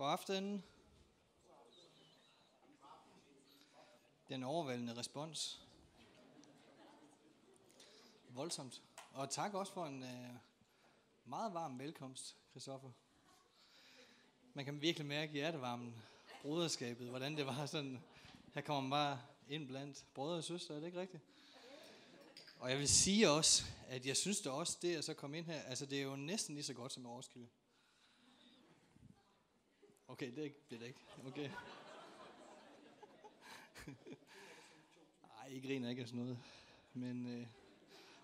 God aften. Den overvældende respons. Voldsomt. Og tak også for en øh, meget varm velkomst, Christoffer. Man kan virkelig mærke hjertevarmen, broderskabet, hvordan det var sådan. Her kommer man bare ind blandt brødre og søstre, er det ikke rigtigt? Og jeg vil sige også, at jeg synes det også, det at så komme ind her, altså det er jo næsten lige så godt som i Roskilde. Okay, det bliver det ikke. Okay. Nej, I griner ikke af sådan noget. Men, øh,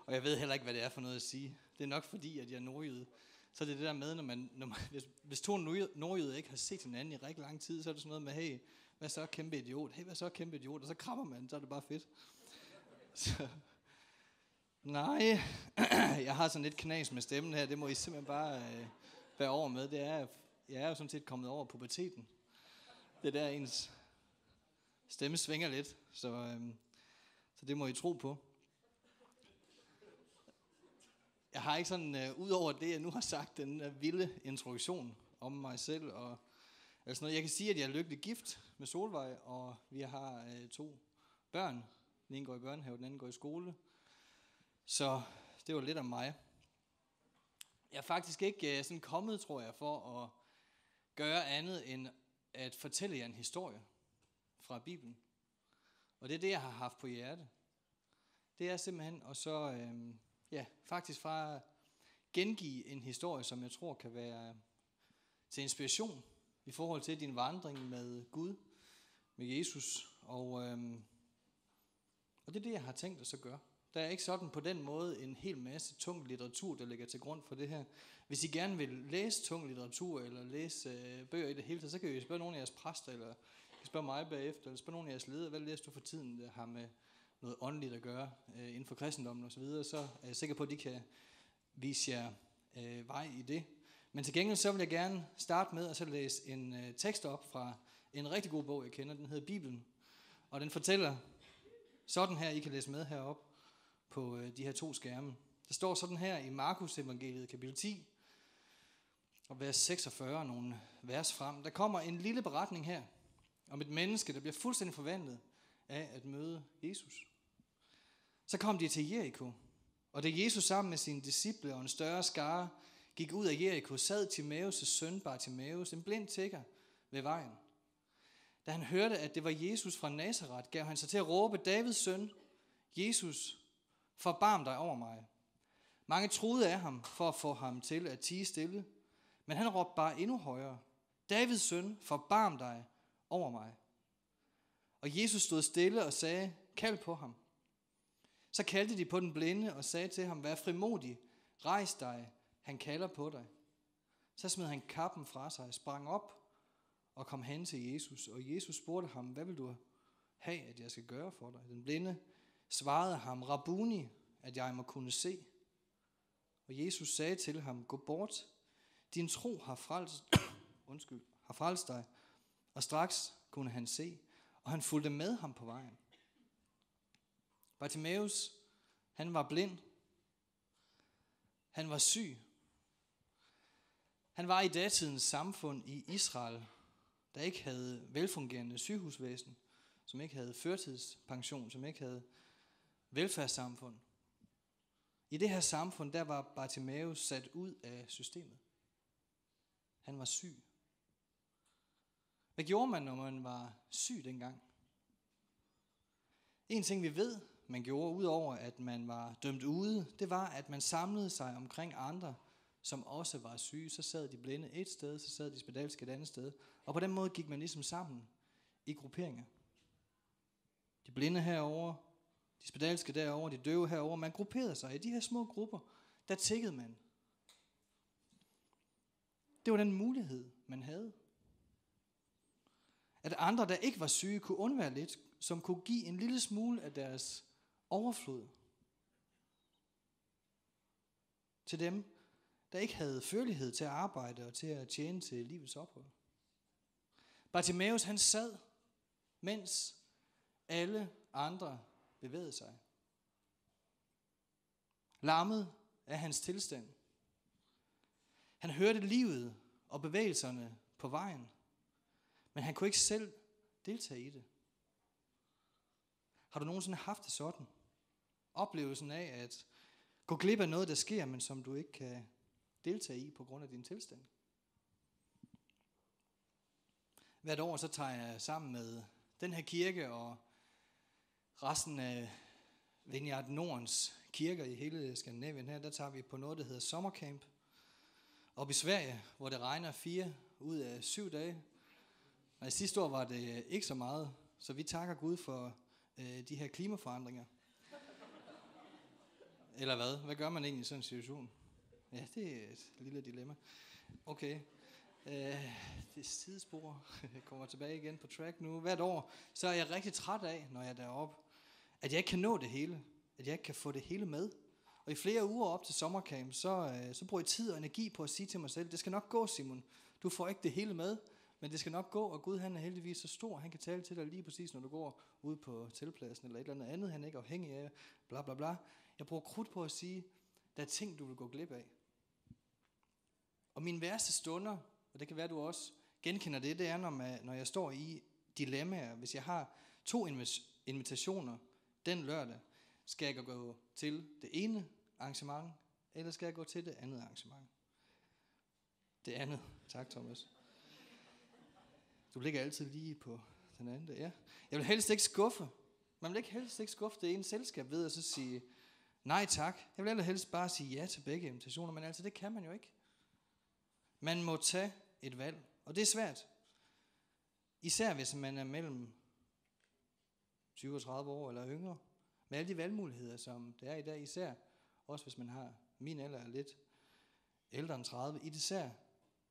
og jeg ved heller ikke, hvad det er for noget at sige. Det er nok fordi, at jeg er nordjyde. Så er det det der med, når man, når man hvis, hvis to nordjyde ikke har set hinanden i rigtig lang tid, så er det sådan noget med, hey, hvad så kæmpe idiot? Hey, hvad så kæmpe idiot? Og så krammer man, så er det bare fedt. Så, nej, jeg har sådan lidt knas med stemmen her. Det må I simpelthen bare øh, være over med. Det er, jeg er jo sådan set kommet over puberteten. Det der ens stemme svinger lidt, så, øhm, så det må I tro på. Jeg har ikke sådan, øh, ud over det, jeg nu har sagt, den der vilde introduktion om mig selv. Og, altså noget. Jeg kan sige, at jeg er lykkelig gift med Solvej, og vi har øh, to børn. Den ene går i børnehave, den anden går i skole. Så det var lidt om mig. Jeg er faktisk ikke øh, sådan kommet, tror jeg, for at gøre andet end at fortælle jer en historie fra Bibelen. Og det er det, jeg har haft på hjerte. Det er simpelthen, og så øh, ja, faktisk fra gengive en historie, som jeg tror kan være til inspiration i forhold til din vandring med Gud, med Jesus. Og, øh, og det er det, jeg har tænkt at så gøre. Der er ikke sådan på den måde en hel masse tung litteratur, der ligger til grund for det her. Hvis I gerne vil læse tung litteratur, eller læse øh, bøger i det hele taget, så kan I spørge nogle af jeres præster, eller I kan spørge mig bagefter, eller spørge nogle af jeres ledere, hvad læser du for tiden, der har med noget åndeligt at gøre øh, inden for kristendommen osv., så, videre, så er jeg sikker på, at de kan vise jer øh, vej i det. Men til gengæld så vil jeg gerne starte med at så læse en øh, tekst op fra en rigtig god bog, jeg kender. Den hedder Bibelen. Og den fortæller sådan her, I kan læse med herop på øh, de her to skærme. Der står sådan her i Markus evangeliet kapitel 10, og vers 46, nogle vers frem. Der kommer en lille beretning her om et menneske, der bliver fuldstændig forvandlet af at møde Jesus. Så kom de til Jericho, og da Jesus sammen med sine disciple og en større skare gik ud af Jericho, sad Timaeus' søn Bartimaeus, en blind tigger, ved vejen. Da han hørte, at det var Jesus fra Nazareth, gav han sig til at råbe, Davids søn, Jesus, forbarm dig over mig. Mange troede af ham for at få ham til at tige stille, men han råbte bare endnu højere. Davids søn, forbarm dig over mig. Og Jesus stod stille og sagde, kald på ham. Så kaldte de på den blinde og sagde til ham, vær frimodig, rejs dig, han kalder på dig. Så smed han kappen fra sig, sprang op og kom hen til Jesus. Og Jesus spurgte ham, hvad vil du have, at jeg skal gøre for dig? Den blinde svarede ham, Rabuni, at jeg må kunne se. Og Jesus sagde til ham, gå bort, din tro har frelst, undskyld, har frelst dig. Og straks kunne han se, og han fulgte med ham på vejen. Bartimaeus, han var blind. Han var syg. Han var i datidens samfund i Israel, der ikke havde velfungerende sygehusvæsen, som ikke havde førtidspension, som ikke havde velfærdssamfund. I det her samfund, der var Bartimaeus sat ud af systemet. Han var syg. Hvad gjorde man, når man var syg dengang? En ting vi ved, man gjorde, udover at man var dømt ude, det var, at man samlede sig omkring andre, som også var syge. Så sad de blinde et sted, så sad de spedalske et andet sted. Og på den måde gik man ligesom sammen i grupperinger. De blinde herover, de spedalske derover, de døve herover. Man grupperede sig i de her små grupper. Der tækkede man. Det var den mulighed, man havde. At andre, der ikke var syge, kunne undvære lidt, som kunne give en lille smule af deres overflod til dem, der ikke havde følelighed til at arbejde og til at tjene til livets ophold. Bartimaeus han sad, mens alle andre bevægede sig. Lammet af hans tilstand. Han hørte livet og bevægelserne på vejen. Men han kunne ikke selv deltage i det. Har du nogensinde haft det sådan? Oplevelsen af at gå glip af noget, der sker, men som du ikke kan deltage i på grund af din tilstand. Hvert år så tager jeg sammen med den her kirke og resten af Vineyard Nordens kirker i hele Skandinavien her, der tager vi på noget, der hedder sommercamp. Op i Sverige, hvor det regner fire ud af syv dage. Og sidste år var det ikke så meget, så vi takker Gud for øh, de her klimaforandringer. Eller hvad? Hvad gør man egentlig i sådan en situation? Ja, det er et lille dilemma. Okay. Øh, det er sidespor. Jeg kommer tilbage igen på track nu. Hvert år, så er jeg rigtig træt af, når jeg er deroppe, at jeg ikke kan nå det hele. At jeg ikke kan få det hele med. Og i flere uger op til sommercamp, så, øh, så bruger jeg tid og energi på at sige til mig selv, det skal nok gå, Simon. Du får ikke det hele med, men det skal nok gå, og Gud han er heldigvis så stor, han kan tale til dig lige præcis, når du går ud på tilpladsen eller et eller andet andet, han er ikke afhængig af, bla bla bla. Jeg bruger krudt på at sige, der er ting, du vil gå glip af. Og mine værste stunder, og det kan være, du også genkender det, det er, når, man, når jeg står i dilemmaer. Hvis jeg har to invitationer den lørdag, skal jeg gå til det ene arrangement, eller skal jeg gå til det andet arrangement? Det andet. Tak, Thomas. Du ligger altid lige på den anden. Ja. Jeg vil helst ikke skuffe. Man vil ikke helst ikke skuffe det ene selskab ved at så sige, nej tak. Jeg vil helst bare sige ja til begge invitationer, men altså det kan man jo ikke. Man må tage et valg, og det er svært. Især hvis man er mellem 20 og 30 år eller yngre. Med alle de valgmuligheder, som der er i dag, især også hvis man har min alder er lidt ældre end 30, i især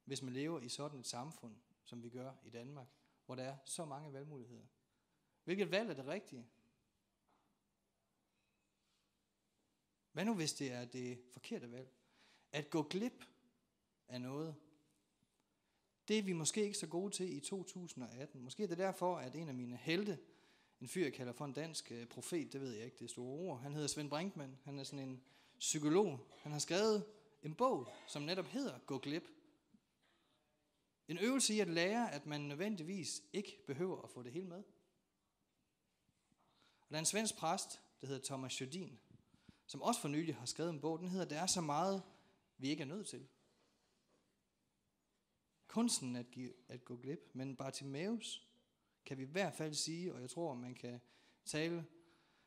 hvis man lever i sådan et samfund, som vi gør i Danmark, hvor der er så mange valgmuligheder. Hvilket valg er det rigtige? Hvad nu hvis det er det forkerte valg? At gå glip af noget, det er vi måske ikke så gode til i 2018. Måske er det derfor, at en af mine helte, en fyr, jeg kalder for en dansk øh, profet, det ved jeg ikke, det er store ord, han hedder Svend Brinkmann, han er sådan en psykolog. Han har skrevet en bog, som netop hedder Gå glip. En øvelse i at lære, at man nødvendigvis ikke behøver at få det hele med. Og der er en svensk præst, der hedder Thomas Jodin, som også for nylig har skrevet en bog, den hedder, Der er så meget, vi ikke er nødt til. Kunsten at, give, at gå glip, men Bartimaeus kan vi i hvert fald sige, og jeg tror, man kan tale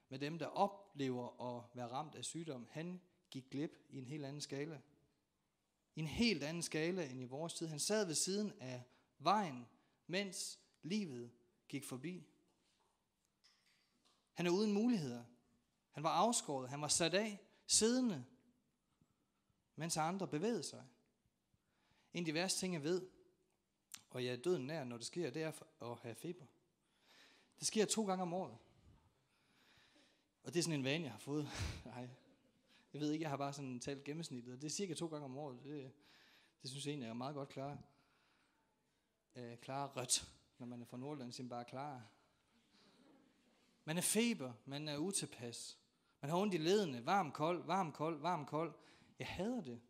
med dem, der oplever at være ramt af sygdom, han gik glip i en helt anden skala i en helt anden skala end i vores tid. Han sad ved siden af vejen, mens livet gik forbi. Han er uden muligheder. Han var afskåret. Han var sat af, siddende, mens andre bevægede sig. En af de værste ting, jeg ved, og jeg er døden nær, når det sker, det er at have feber. Det sker to gange om året. Og det er sådan en vane, jeg har fået. Nej, jeg ved ikke, jeg har bare sådan talt gennemsnittet, og det er cirka to gange om året. Det, det synes jeg egentlig er meget godt klar. Øh, klar rødt, når man er fra Nordland, så bare klar. Man er feber, man er utilpas. Man har ondt i ledene, varm, kold, varm, kold, varm, kold. Jeg hader det.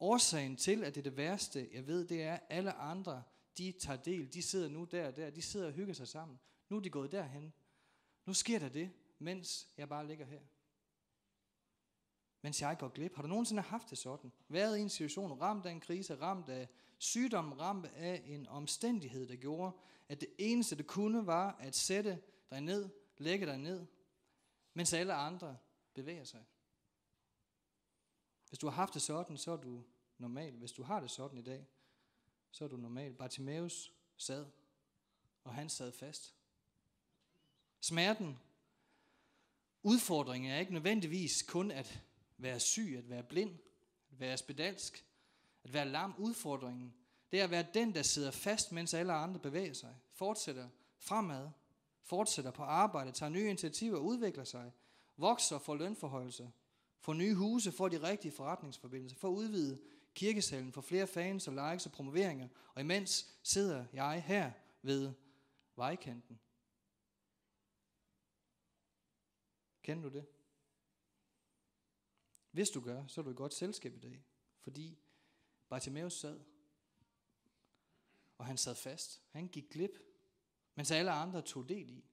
Årsagen til, at det er det værste, jeg ved, det er, at alle andre, de tager del. De sidder nu der og der. De sidder og hygger sig sammen. Nu er de gået derhen. Nu sker der det, mens jeg bare ligger her mens jeg går glip. Har du nogensinde haft det sådan? Været i en situation, ramt af en krise, ramt af sygdom, ramt af en omstændighed, der gjorde, at det eneste, det kunne, var at sætte dig ned, lægge dig ned, mens alle andre bevæger sig. Hvis du har haft det sådan, så er du normal. Hvis du har det sådan i dag, så er du normal. Bartimaeus sad, og han sad fast. Smerten, udfordringen er ikke nødvendigvis kun at være syg, at være blind, at være spedalsk, at være lam. Udfordringen, det er at være den, der sidder fast, mens alle andre bevæger sig, fortsætter fremad, fortsætter på arbejde, tager nye initiativer, udvikler sig, vokser, får lønforhøjelser, får nye huse, får de rigtige forretningsforbindelser, får udvidet kirkesalen, får flere fans og likes og promoveringer, og imens sidder jeg her ved vejkanten. Kender du det? Hvis du gør, så er du i godt selskab i dag, fordi Bartimaeus sad. og han sad fast. Han gik glip, mens alle andre tog del i.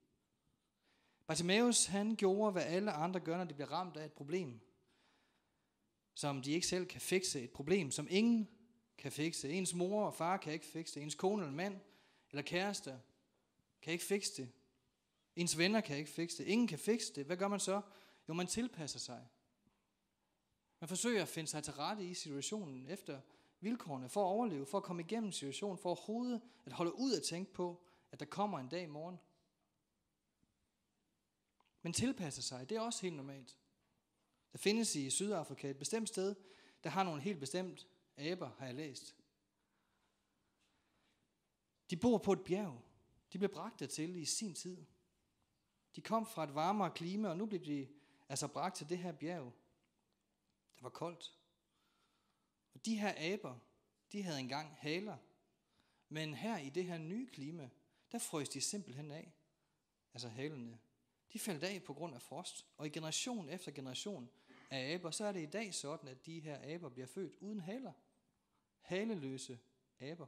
Bartimaeus, han gjorde, hvad alle andre gør, når de bliver ramt af et problem, som de ikke selv kan fikse. Et problem, som ingen kan fikse. Ens mor og far kan ikke fikse det. Ens kone eller mand eller kæreste kan ikke fikse det. Ens venner kan ikke fikse det. Ingen kan fikse det. Hvad gør man så? Jo, man tilpasser sig. Man forsøger at finde sig til rette i situationen efter vilkårene, for at overleve, for at komme igennem situationen, for overhovedet at holde ud at tænke på, at der kommer en dag i morgen. Men tilpasser sig, det er også helt normalt. Der findes i Sydafrika et bestemt sted, der har nogle helt bestemt aber, har jeg læst. De bor på et bjerg. De blev bragt til i sin tid. De kom fra et varmere klima, og nu blev de altså bragt til det her bjerg. Det var koldt. Og de her aber, de havde engang haler. Men her i det her nye klima, der frøs de simpelthen af. Altså halerne. De faldt af på grund af frost. Og i generation efter generation af aber, så er det i dag sådan, at de her aber bliver født uden haler. Haleløse aber.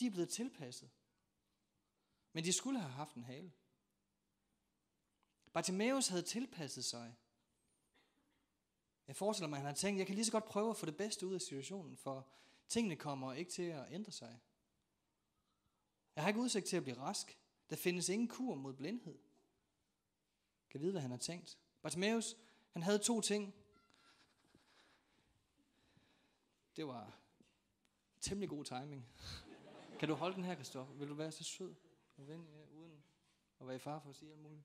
De er blevet tilpasset. Men de skulle have haft en hale. Bartimaeus havde tilpasset sig. Jeg forestiller mig, at han har tænkt, jeg kan lige så godt prøve at få det bedste ud af situationen, for tingene kommer ikke til at ændre sig. Jeg har ikke udsigt til at blive rask. Der findes ingen kur mod blindhed. Jeg kan vide, hvad han har tænkt. Bartimaeus, han havde to ting. Det var temmelig god timing. Kan du holde den her, Kristoffer? Vil du være så sød? Og ven, ja, uden at være i far for at sige alt muligt.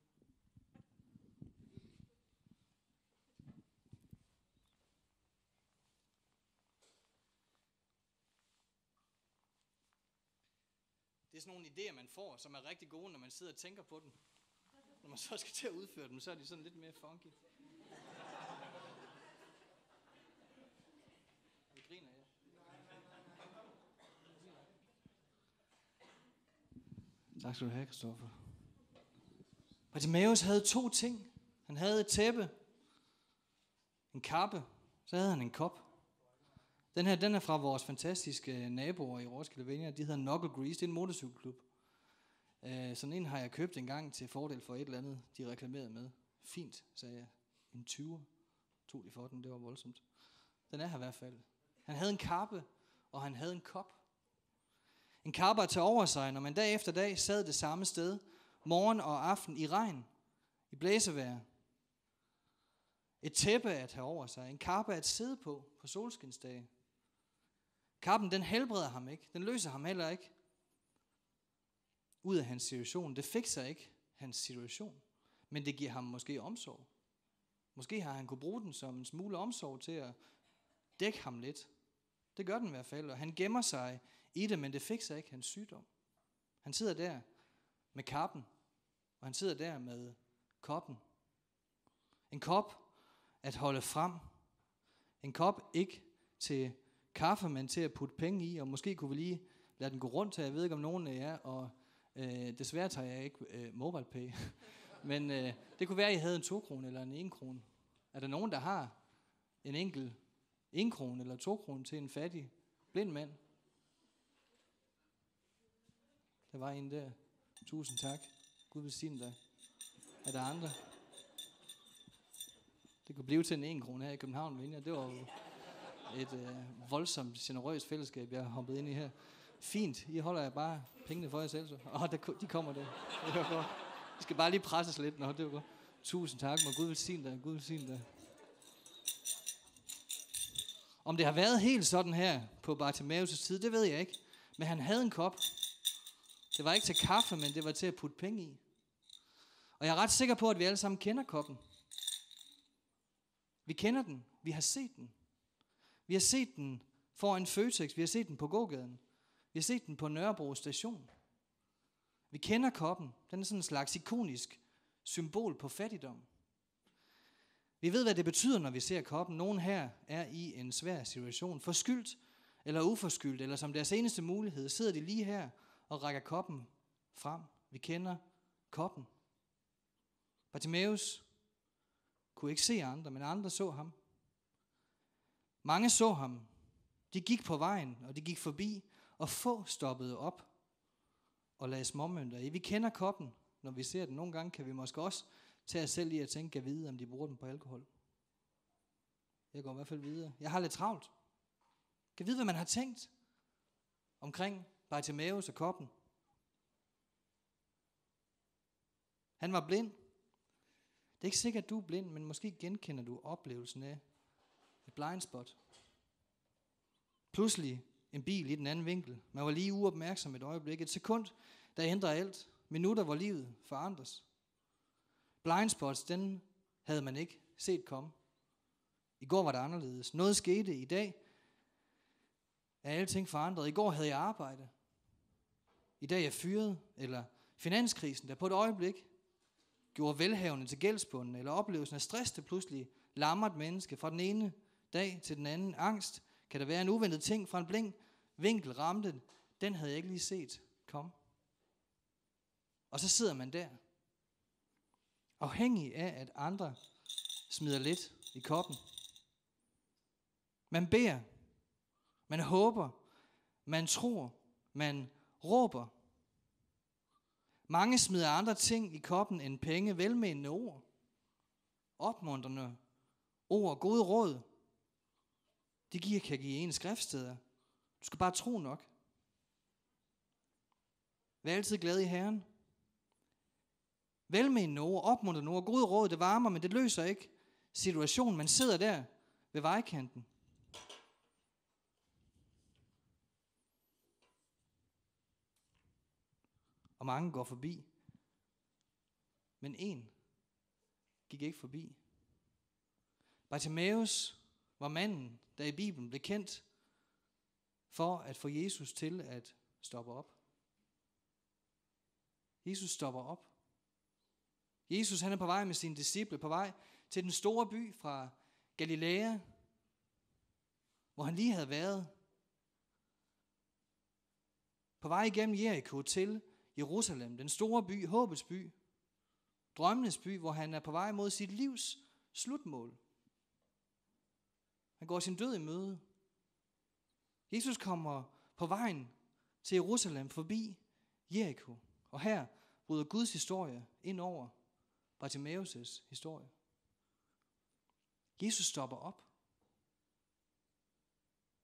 Det er sådan nogle idéer, man får, som er rigtig gode, når man sidder og tænker på dem. Når man så skal til at udføre dem, så er de sådan lidt mere funky. Vi griner, ja. Tak skal du have, Kristoffer. Bartimaeus havde to ting. Han havde et tæppe, en kappe, så havde han en kop. Den her, den er fra vores fantastiske naboer i Roskilde Vineyard. De hedder Knuckle Grease. Det er en motorcykelklub. Øh, sådan en har jeg købt en gang til fordel for et eller andet, de reklamerede med. Fint, sagde jeg. En 20'er tog de for den. Det var voldsomt. Den er her i hvert fald. Han havde en kappe, og han havde en kop. En kappe at tage over sig, når man dag efter dag sad det samme sted, morgen og aften i regn, i blæsevejr. Et tæppe at have over sig, en kappe at sidde på på solskinsdage. Kappen, den helbreder ham ikke. Den løser ham heller ikke ud af hans situation. Det fikser ikke hans situation. Men det giver ham måske omsorg. Måske har han kunne bruge den som en smule omsorg til at dække ham lidt. Det gør den i hvert fald, og han gemmer sig i det, men det fikser ikke hans sygdom. Han sidder der med kappen, og han sidder der med koppen. En kop at holde frem. En kop ikke til kaffe, men til at putte penge i, og måske kunne vi lige lade den gå rundt her. jeg ved ikke om nogen af jer, og øh, desværre tager jeg ikke øh, mobile pay, men øh, det kunne være, at I havde en 2 krone eller en 1 krone. Er der nogen, der har en enkelt 1 krone eller 2 krone til en fattig blind mand? Der var en der. Tusind tak. Gud velsigne dig. Er der andre? Det kunne blive til en 1 krone her i København, men det var jo et øh, voldsomt generøst fællesskab, jeg har hoppet ind i her. Fint, I holder jeg bare pengene for jer selv. Så. Åh, oh, de kommer der. Det var godt. De skal bare lige presses lidt. Nå, det var godt. Tusind tak, må Gud velsigne dig. Gud velsigne dig. Om det har været helt sådan her på Bartimaeus' tid, det ved jeg ikke. Men han havde en kop. Det var ikke til kaffe, men det var til at putte penge i. Og jeg er ret sikker på, at vi alle sammen kender koppen. Vi kender den. Vi har set den. Vi har set den foran Føtex. Vi har set den på gågaden. Vi har set den på Nørrebro station. Vi kender koppen. Den er sådan en slags ikonisk symbol på fattigdom. Vi ved, hvad det betyder, når vi ser koppen. Nogen her er i en svær situation. Forskyldt eller uforskyldt, eller som deres eneste mulighed, sidder de lige her og rækker koppen frem. Vi kender koppen. Bartimaeus kunne ikke se andre, men andre så ham. Mange så ham. De gik på vejen, og de gik forbi, og få stoppet op og lade småmønter i. Vi kender koppen, når vi ser den. Nogle gange kan vi måske også tage os selv i at tænke, at vide, om de bruger den på alkohol. Jeg går i hvert fald videre. Jeg har lidt travlt. Kan vide, hvad man har tænkt omkring Bartimaeus og koppen. Han var blind. Det er ikke sikkert, at du er blind, men måske genkender du oplevelsen af et blind spot. Pludselig en bil i den anden vinkel. Man var lige uopmærksom et øjeblik. Et sekund, der ændrer alt. Minutter, hvor livet forandres. Blindspots, den havde man ikke set komme. I går var det anderledes. Noget skete i dag. Er alting forandret? I går havde jeg arbejde. I dag er jeg fyret. Eller finanskrisen, der på et øjeblik gjorde velhavende til gældsbunden. Eller oplevelsen af stress, der pludselig lammer et menneske fra den ene dag til den anden. Angst, kan der være en uventet ting fra en blink? Vinkel ramte, den havde jeg ikke lige set. Kom. Og så sidder man der, afhængig af, at andre smider lidt i koppen. Man beder, man håber, man tror, man råber. Mange smider andre ting i koppen end penge, velmenende ord, opmuntrende ord, gode råd, det giver, kan give en skriftsteder. Du skal bare tro nok. Vær altid glad i Herren. Velmenende ord, opmuntrende ord, gode råd, det varmer, men det løser ikke situationen. Man sidder der ved vejkanten. Og mange går forbi. Men en gik ikke forbi. Bartimaeus var manden, der i Bibelen blev kendt for at få Jesus til at stoppe op. Jesus stopper op. Jesus han er på vej med sine disciple, på vej til den store by fra Galilea, hvor han lige havde været. På vej igennem Jericho til Jerusalem, den store by, håbets by, drømmenes by, hvor han er på vej mod sit livs slutmål. Han går sin død i møde. Jesus kommer på vejen til Jerusalem forbi Jericho. Og her bryder Guds historie ind over Bartimaeus' historie. Jesus stopper op.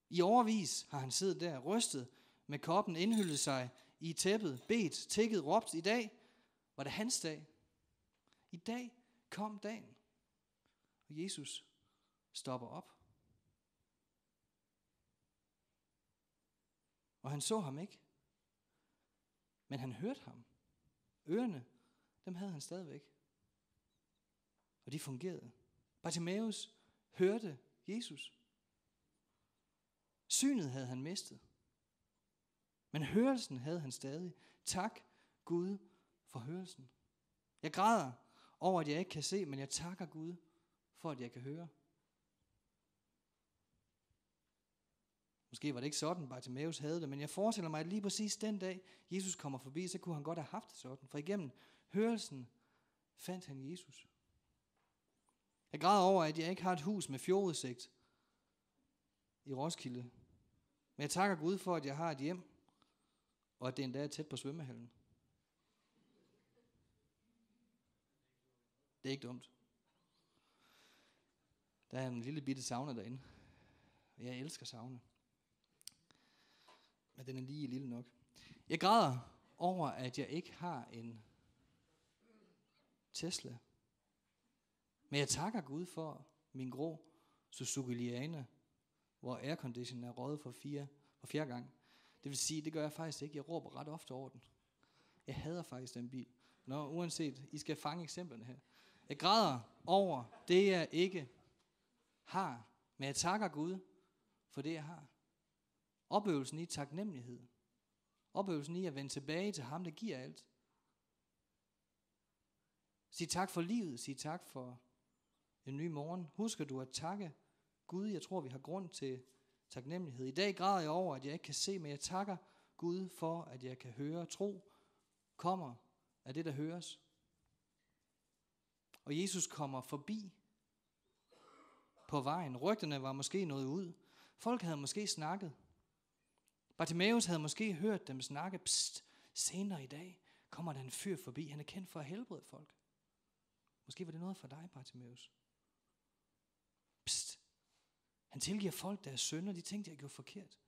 I overvis har han siddet der, rystet med koppen, indhyllet sig i tæppet, bedt, tækket, råbt. I dag var det hans dag. I dag kom dagen. Og Jesus stopper op. Og han så ham ikke. Men han hørte ham. Ørerne, dem havde han stadigvæk. Og de fungerede. Bartimaeus hørte Jesus. Synet havde han mistet. Men hørelsen havde han stadig. Tak Gud for hørelsen. Jeg græder over, at jeg ikke kan se, men jeg takker Gud for, at jeg kan høre. Måske var det ikke sådan, Bartimaeus havde det, men jeg forestiller mig, at lige præcis den dag, Jesus kommer forbi, så kunne han godt have haft det sådan. For igennem hørelsen fandt han Jesus. Jeg græder over, at jeg ikke har et hus med fjordudsigt i Roskilde. Men jeg takker Gud for, at jeg har et hjem, og at det endda er tæt på svømmehallen. Det er ikke dumt. Der er en lille bitte sauna derinde. Jeg elsker sauna men den er lige lille nok. Jeg græder over, at jeg ikke har en Tesla. Men jeg takker Gud for min grå Suzuki Liana, hvor aircondition er røget for, fire, for fjerde gang. Det vil sige, det gør jeg faktisk ikke. Jeg råber ret ofte over den. Jeg hader faktisk den bil. Nå, uanset, I skal fange eksemplerne her. Jeg græder over det, jeg ikke har. Men jeg takker Gud for det, jeg har. Opøvelsen i taknemmelighed. Opøvelsen i at vende tilbage til ham, der giver alt. Sig tak for livet. Sig tak for en ny morgen. Husker du at takke Gud? Jeg tror, vi har grund til taknemmelighed. I dag græder jeg over, at jeg ikke kan se, men jeg takker Gud for, at jeg kan høre. Tro kommer af det, der høres. Og Jesus kommer forbi på vejen. Rygterne var måske noget ud. Folk havde måske snakket. Bartimaeus havde måske hørt dem snakke, pst, senere i dag kommer der en fyr forbi, han er kendt for at helbrede folk. Måske var det noget for dig, Bartimaeus. Pst, han tilgiver folk deres sønder, de tænkte, jeg gjorde forkert.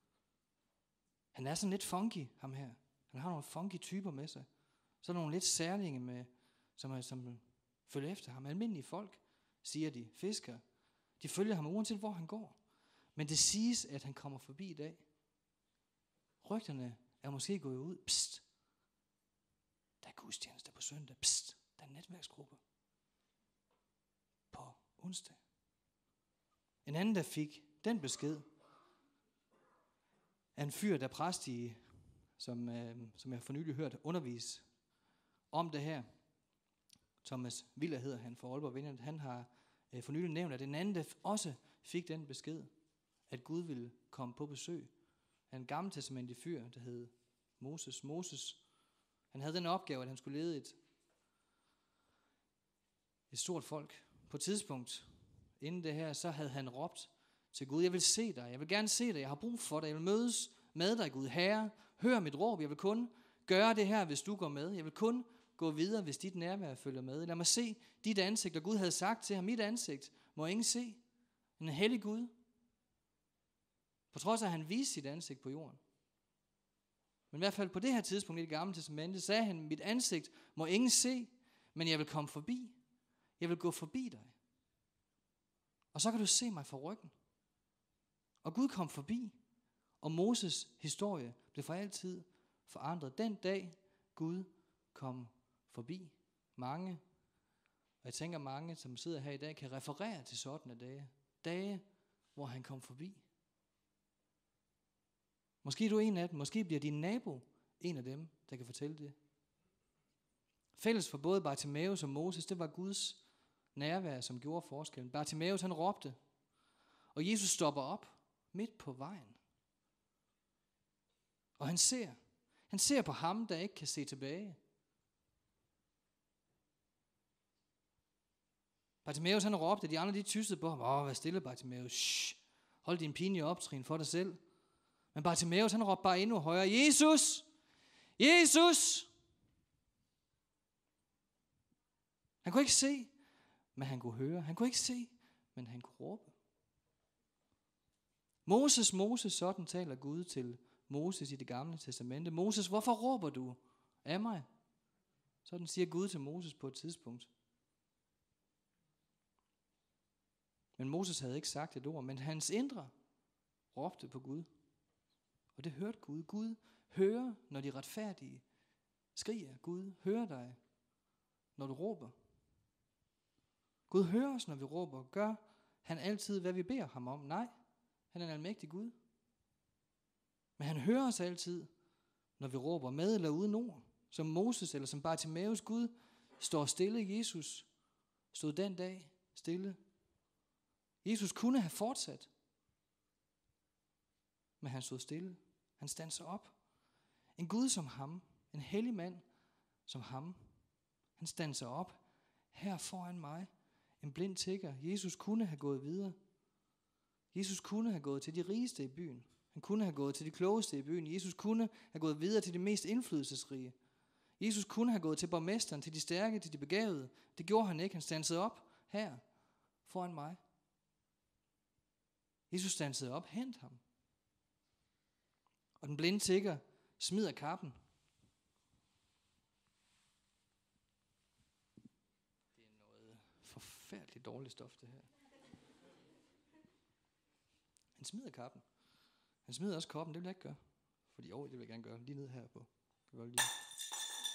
Han er sådan lidt funky, ham her. Han har nogle funky typer med sig. Så er nogle lidt særlinge med, som, er, som følger efter ham. Almindelige folk, siger de, fiskere. De følger ham uanset hvor han går. Men det siges, at han kommer forbi i dag. Rygterne er måske gået ud. Psst. Der er gudstjeneste på søndag. Psst. Der er en netværksgruppe. På onsdag. En anden, der fik den besked, er en fyr, der er præst i, som, øh, som jeg for nylig hørt undervise om det her. Thomas Viller hedder han for Aalborg Vineyard. Han har øh, for nylig nævnt, at en anden, der også fik den besked, at Gud ville komme på besøg. En gammeltestamentlig fyr, der hed Moses. Moses, han havde den opgave, at han skulle lede et, et stort folk. På et tidspunkt, inden det her, så havde han råbt til Gud, jeg vil se dig, jeg vil gerne se dig, jeg har brug for dig, jeg vil mødes med dig, Gud. Herre, hør mit råb, jeg vil kun gøre det her, hvis du går med. Jeg vil kun gå videre, hvis dit nærvær følger med. Lad mig se dit ansigt, og Gud havde sagt til ham, mit ansigt må ingen se. En hellig Gud. På trods af, at han viste sit ansigt på jorden. Men i hvert fald på det her tidspunkt i det gamle testamente, sagde han, mit ansigt må ingen se, men jeg vil komme forbi. Jeg vil gå forbi dig. Og så kan du se mig fra ryggen. Og Gud kom forbi, og Moses historie blev for altid forandret. Den dag Gud kom forbi. Mange, og jeg tænker mange, som sidder her i dag, kan referere til sådan dage. Dage, hvor han kom forbi. Måske er du en af dem. Måske bliver din nabo en af dem, der kan fortælle det. Fælles for både Bartimaeus og Moses, det var Guds nærvær, som gjorde forskellen. Bartimaeus han råbte, og Jesus stopper op midt på vejen. Og han ser, han ser på ham, der ikke kan se tilbage. Bartimaeus han råbte, de andre de tyssede på ham. Åh, vær stille, Bartimaeus. Shh. Hold din pinlige optrin for dig selv. Men Bartimaeus han råbte bare endnu højere. Jesus! Jesus! Han kunne ikke se, men han kunne høre. Han kunne ikke se, men han kunne råbe. Moses, Moses, sådan taler Gud til Moses i det gamle testamente. Moses, hvorfor råber du af mig? Sådan siger Gud til Moses på et tidspunkt. Men Moses havde ikke sagt et ord, men hans indre råbte på Gud. Og det hørte Gud. Gud hører, når de retfærdige skriger. Gud hører dig, når du råber. Gud hører os, når vi råber. Gør han altid, hvad vi beder ham om? Nej, han er en almægtig Gud. Men han hører os altid, når vi råber med eller uden ord. Som Moses eller som Bartimaeus Gud står stille. Jesus stod den dag stille. Jesus kunne have fortsat, men han stod stille. Han standser op. En Gud som ham, en hellig mand som ham, han standser op her foran mig. En blind tigger. Jesus kunne have gået videre. Jesus kunne have gået til de rigeste i byen. Han kunne have gået til de klogeste i byen. Jesus kunne have gået videre til de mest indflydelsesrige. Jesus kunne have gået til borgmesteren, til de stærke, til de begavede. Det gjorde han ikke. Han stansede op her foran mig. Jesus stansede op, hent ham. Og den blinde tigger smider kappen. Det er noget forfærdeligt dårligt stof, det her. Han smider kappen. Han smider også koppen, det vil jeg ikke gøre. Fordi, jo, det vil jeg gerne gøre. Lige ned her på. Kan lige.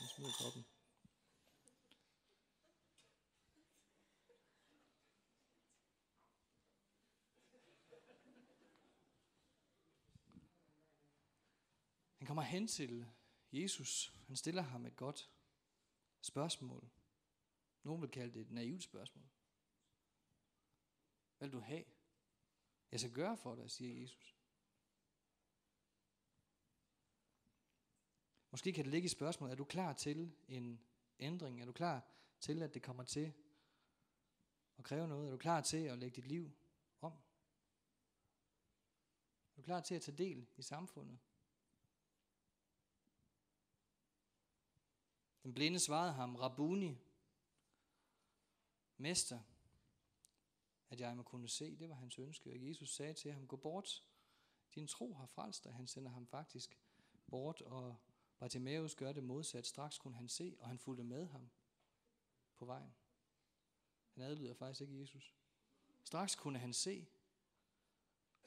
Han smider koppen. Han kommer hen til Jesus. Han stiller ham et godt spørgsmål. Nogen vil kalde det et naivt spørgsmål. Hvad vil du have? Jeg skal gøre for dig, siger Jesus. Måske kan det ligge i spørgsmålet, er du klar til en ændring? Er du klar til, at det kommer til at kræve noget? Er du klar til at lægge dit liv om? Er du klar til at tage del i samfundet? Den blinde svarede ham, Rabuni, Mester, at jeg må kunne se, det var hans ønske. Og Jesus sagde til ham, gå bort, din tro har frelst dig. Han sender ham faktisk bort, og Bartimaeus gør det modsat. Straks kunne han se, og han fulgte med ham på vejen. Han adlyder faktisk ikke Jesus. Straks kunne han se,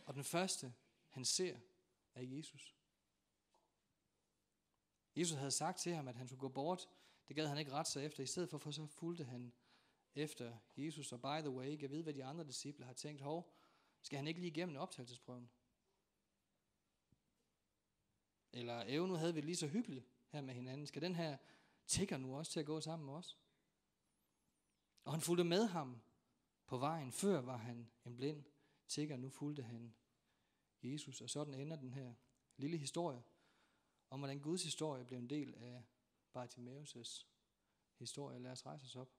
og den første, han ser, er Jesus. Jesus havde sagt til ham, at han skulle gå bort. Det gad han ikke ret sig efter. I stedet for, for så fulgte han efter Jesus. Og by the way, jeg ved, hvad de andre disciple har tænkt. Hov, skal han ikke lige igennem optagelsesprøven? Eller, evne havde vi lige så hyggeligt her med hinanden. Skal den her tigger nu også til at gå sammen med os? Og han fulgte med ham på vejen. Før var han en blind tigger, nu fulgte han Jesus. Og sådan ender den her lille historie om, hvordan Guds historie blev en del af Bartimaeus' historie. Lad os rejse os op.